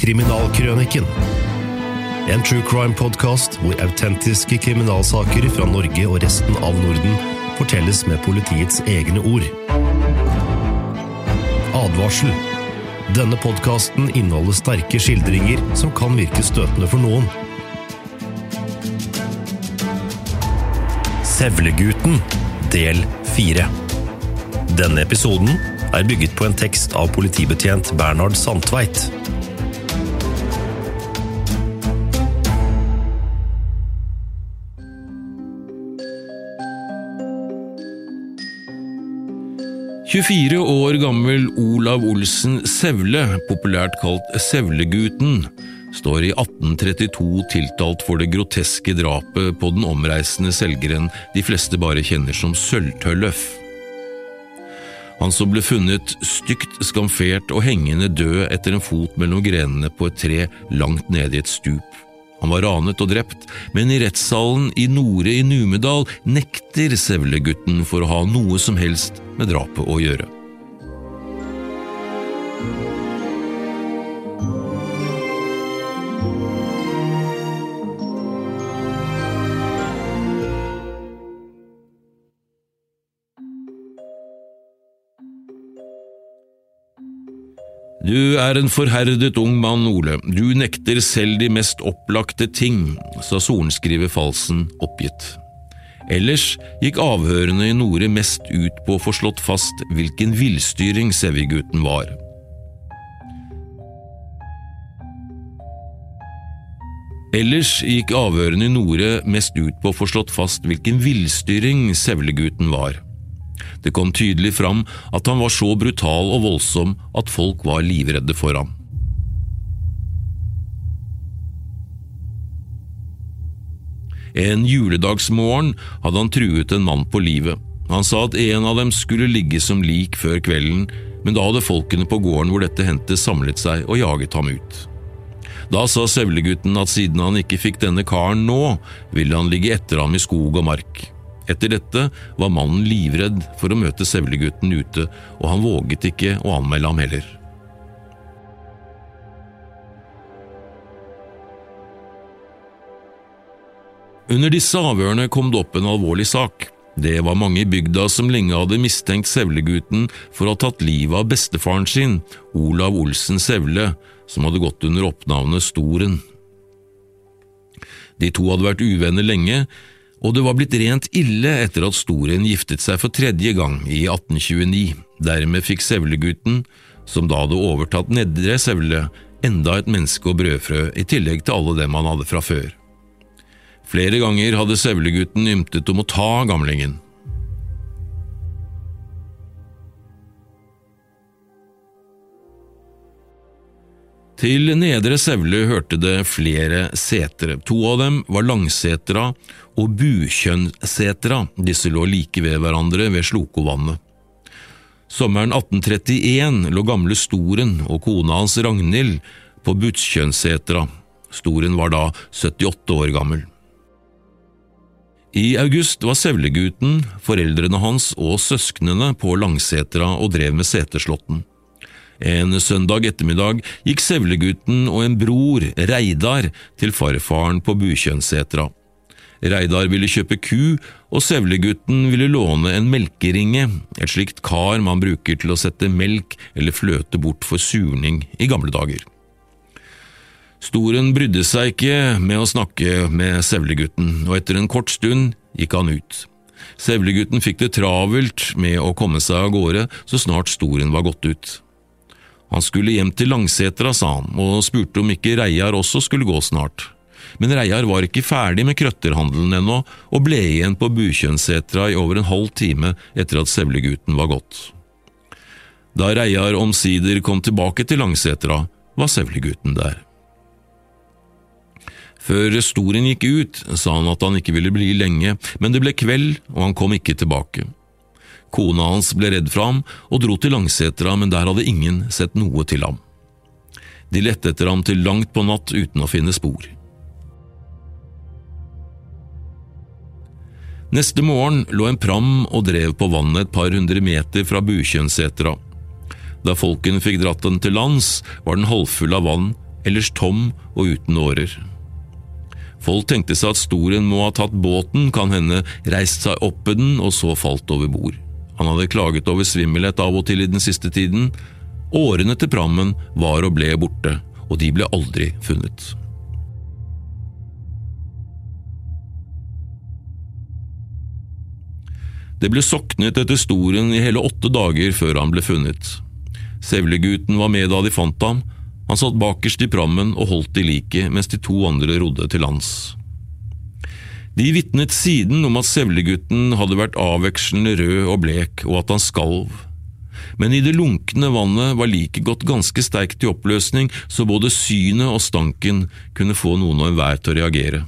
Kriminalkrøniken. En true crime-podkast hvor autentiske kriminalsaker fra Norge og resten av Norden fortelles med politiets egne ord. Advarsel. Denne podkasten inneholder sterke skildringer som kan virke støtende for noen. Sevlegutten, del fire. Denne episoden er bygget på en tekst av politibetjent Bernhard Sandtveit. «24 år gammel Olav Olsen Sevle, populært kalt Sevlegutten, står i 1832 tiltalt for det groteske drapet på den omreisende selgeren de fleste bare kjenner som Sølvtølløf. Han som ble funnet stygt skamfert og hengende død etter en fot mellom grenene på et tre langt nede i et stup. Han var ranet og drept, men i rettssalen i Nore i Numedal nekter Sevlegutten for å ha noe som helst med drapet å gjøre. Du er en forherdet ung mann, Ole, du nekter selv de mest opplagte ting, sa sorenskriver Falsen oppgitt. Ellers gikk avhørene i Nore mest ut på å få slått fast hvilken villstyring Sevigutten var. Ellers gikk avhørene i Nore mest ut på å få slått fast hvilken villstyring Sevlegutten var. Det kom tydelig fram at han var så brutal og voldsom at folk var livredde for ham. En juledagsmorgen hadde han truet en mann på livet. Han sa at en av dem skulle ligge som lik før kvelden, men da hadde folkene på gården hvor dette hendte samlet seg og jaget ham ut. Da sa Sevlegutten at siden han ikke fikk denne karen nå, ville han ligge etter ham i skog og mark. Etter dette var mannen livredd for å møte Sevlegutten ute, og han våget ikke å anmelde ham heller. Under disse avhørene kom det opp en alvorlig sak. Det var mange i bygda som lenge hadde mistenkt Sevlegutten for å ha tatt livet av bestefaren sin, Olav Olsen Sevle, som hadde gått under oppnavnet Storen. De to hadde vært uvenner lenge, og det var blitt rent ille etter at Storen giftet seg for tredje gang i 1829. Dermed fikk Sevlegutten, som da hadde overtatt Nedre Sevle, enda et menneske og brødfrø i tillegg til alle dem han hadde fra før. Flere ganger hadde Sevlegutten ymtet om å ta gamlingen. Til Nedre Sevle hørte det flere setere. To av dem var Langsetra og Bukjønnsetra, disse lå like ved hverandre ved Slokovannet. Sommeren 1831 lå gamle Storen og kona hans Ragnhild på Butskjønnsetra. Storen var da 78 år gammel. I august var Sevlegutten, foreldrene hans og søsknene på Langsetra og drev med seterslåtten. En søndag ettermiddag gikk Sevlegutten og en bror, Reidar, til farfaren på Bukjønnsetra. Reidar ville kjøpe ku, og Sevlegutten ville låne en melkeringe, et slikt kar man bruker til å sette melk eller fløte bort for surning i gamle dager. Storen brydde seg ikke med å snakke med Sevlegutten, og etter en kort stund gikk han ut. Sevlegutten fikk det travelt med å komme seg av gårde så snart Storen var gått ut. Han skulle hjem til Langsetra, sa han, og spurte om ikke Reiar også skulle gå snart. Men Reiar var ikke ferdig med krøtterhandelen ennå, og ble igjen på Bukjønnsetra i over en halv time etter at Sevlegutten var gått. Da Reiar omsider kom tilbake til Langsetra, var Sevlegutten der. Før Storen gikk ut, sa han at han ikke ville bli lenge, men det ble kveld, og han kom ikke tilbake. Kona hans ble redd for ham og dro til Langsetra, men der hadde ingen sett noe til ham. De lette etter ham til langt på natt uten å finne spor. Neste morgen lå en pram og drev på vannet et par hundre meter fra Bukjønnsetra. Da folkene fikk dratt den til lands, var den halvfull av vann, ellers tom og uten årer. Folk tenkte seg at Storen må ha tatt båten, kan hende reist seg opp i den og så falt over bord. Han hadde klaget over svimmelhet av og til i den siste tiden. Årene til prammen var og ble borte, og de ble aldri funnet. Det ble soknet etter Storen i hele åtte dager før han ble funnet. Sevlegutten var med da de fant ham, han satt bakerst i prammen og holdt i liket mens de to andre rodde til lands. De vitnet siden om at Sevlegutten hadde vært avvekslende rød og blek, og at han skalv. Men i det lunkne vannet var like godt ganske sterkt i oppløsning, så både synet og stanken kunne få noen og enhver til å reagere.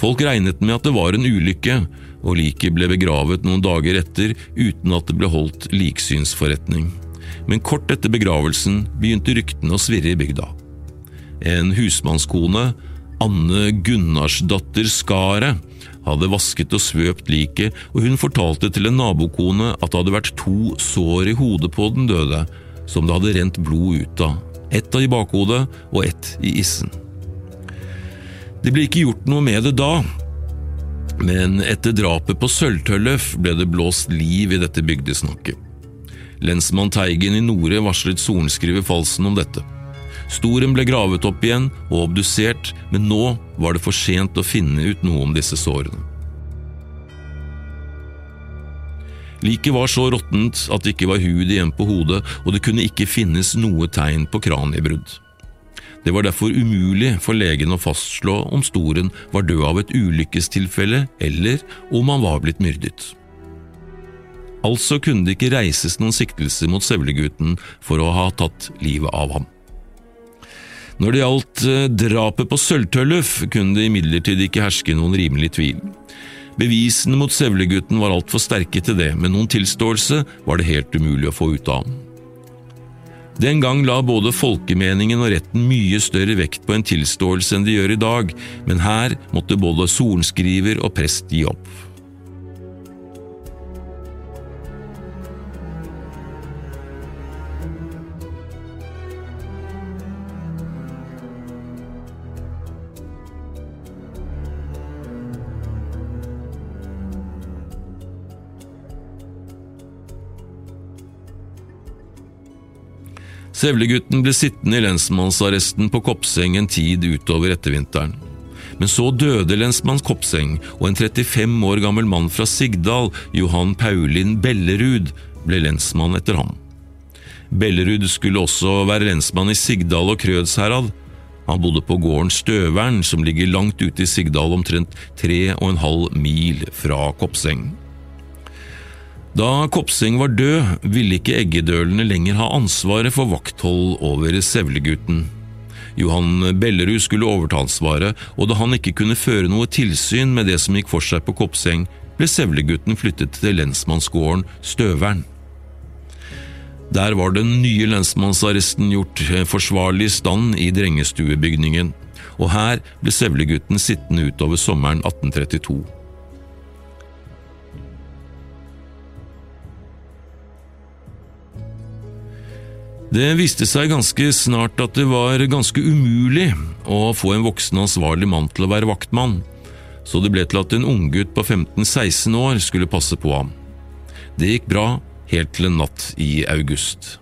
Folk regnet med at det var en ulykke, og liket ble begravet noen dager etter uten at det ble holdt liksynsforretning. Men kort etter begravelsen begynte ryktene å svirre i bygda. En husmannskone, Anne Gunnarsdatter Skaret, hadde vasket og svøpt liket, og hun fortalte til en nabokone at det hadde vært to sår i hodet på den døde, som det hadde rent blod ut av, ett i bakhodet og ett i issen. Det ble ikke gjort noe med det da, men etter drapet på Sølvtøllef ble det blåst liv i dette bygdesnakket. Lensmann Teigen i Nore varslet sorenskriver Falsen om dette. Storen ble gravet opp igjen og obdusert, men nå var det for sent å finne ut noe om disse sårene. Liket var så råttent at det ikke var hud igjen på hodet, og det kunne ikke finnes noe tegn på kraniebrudd. Det var derfor umulig for legen å fastslå om Storen var død av et ulykkestilfelle eller om han var blitt myrdet. Altså kunne det ikke reises noen siktelse mot Sevlegutten for å ha tatt livet av ham. Når det gjaldt eh, drapet på Sølvtølluf, kunne det imidlertid ikke herske noen rimelig tvil. Bevisene mot Sevlegutten var altfor sterke til det, men noen tilståelse var det helt umulig å få ut av ham. Den gang la både folkemeningen og retten mye større vekt på en tilståelse enn de gjør i dag, men her måtte både sorenskriver og prest gi opp. Sevlegutten ble sittende i lensmannsarresten på Kopseng en tid utover ettervinteren. Men så døde lensmann Kopseng, og en 35 år gammel mann fra Sigdal, Johan Paulin Bellerud, ble lensmann etter ham. Bellerud skulle også være lensmann i Sigdal og Krødsherad. Han bodde på gården Støvern, som ligger langt ute i Sigdal, omtrent tre og en halv mil fra Kopseng. Da Kopseng var død, ville ikke eggedølene lenger ha ansvaret for vakthold over Sevlegutten. Johan Bellerud skulle overta ansvaret, og da han ikke kunne føre noe tilsyn med det som gikk for seg på Kopseng, ble Sevlegutten flyttet til lensmannsgården Støvern. Der var den nye lensmannsarresten gjort forsvarlig i stand i drengestuebygningen, og her ble Sevlegutten sittende utover sommeren 1832. Det viste seg ganske snart at det var ganske umulig å få en voksen ansvarlig mann til å være vaktmann, så det ble til at en unggutt på 15–16 år skulle passe på ham. Det gikk bra helt til en natt i august.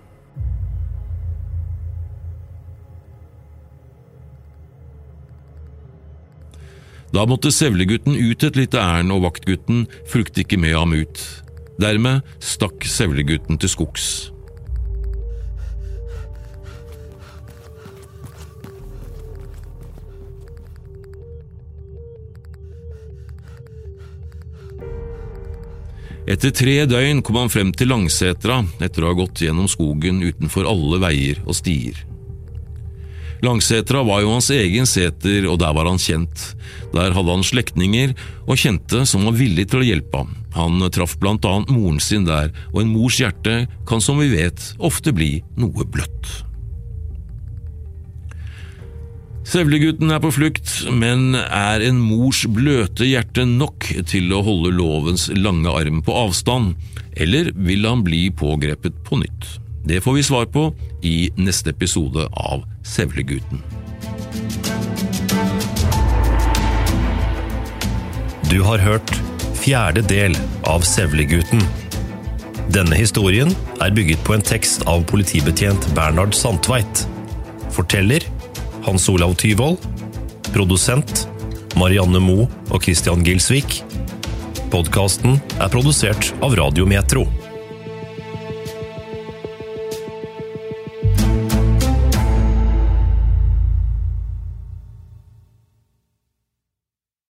Da måtte Sevlegutten ut et lite ærend, og vaktgutten fulgte ikke med ham ut. Dermed stakk Sevlegutten til skogs. Etter tre døgn kom han frem til Langsetra etter å ha gått gjennom skogen utenfor alle veier og stier. Langsetra var jo hans egen seter, og der var han kjent. Der hadde han slektninger og kjente som var villig til å hjelpe ham. Han traff blant annet moren sin der, og en mors hjerte kan som vi vet ofte bli noe bløtt. Sevlegutten er på flukt, men er en mors bløte hjerte nok til å holde lovens lange arm på avstand, eller vil han bli pågrepet på nytt? Det får vi svar på i neste episode av Sevlegutten. Du har hørt fjerde del av Sevlegutten. Denne historien er bygget på en tekst av politibetjent Bernhard Sandtveit. Forteller Hans Olav Tyvold. Produsent Marianne Moe og Christian Gilsvik. Podkasten er produsert av Radio Metro.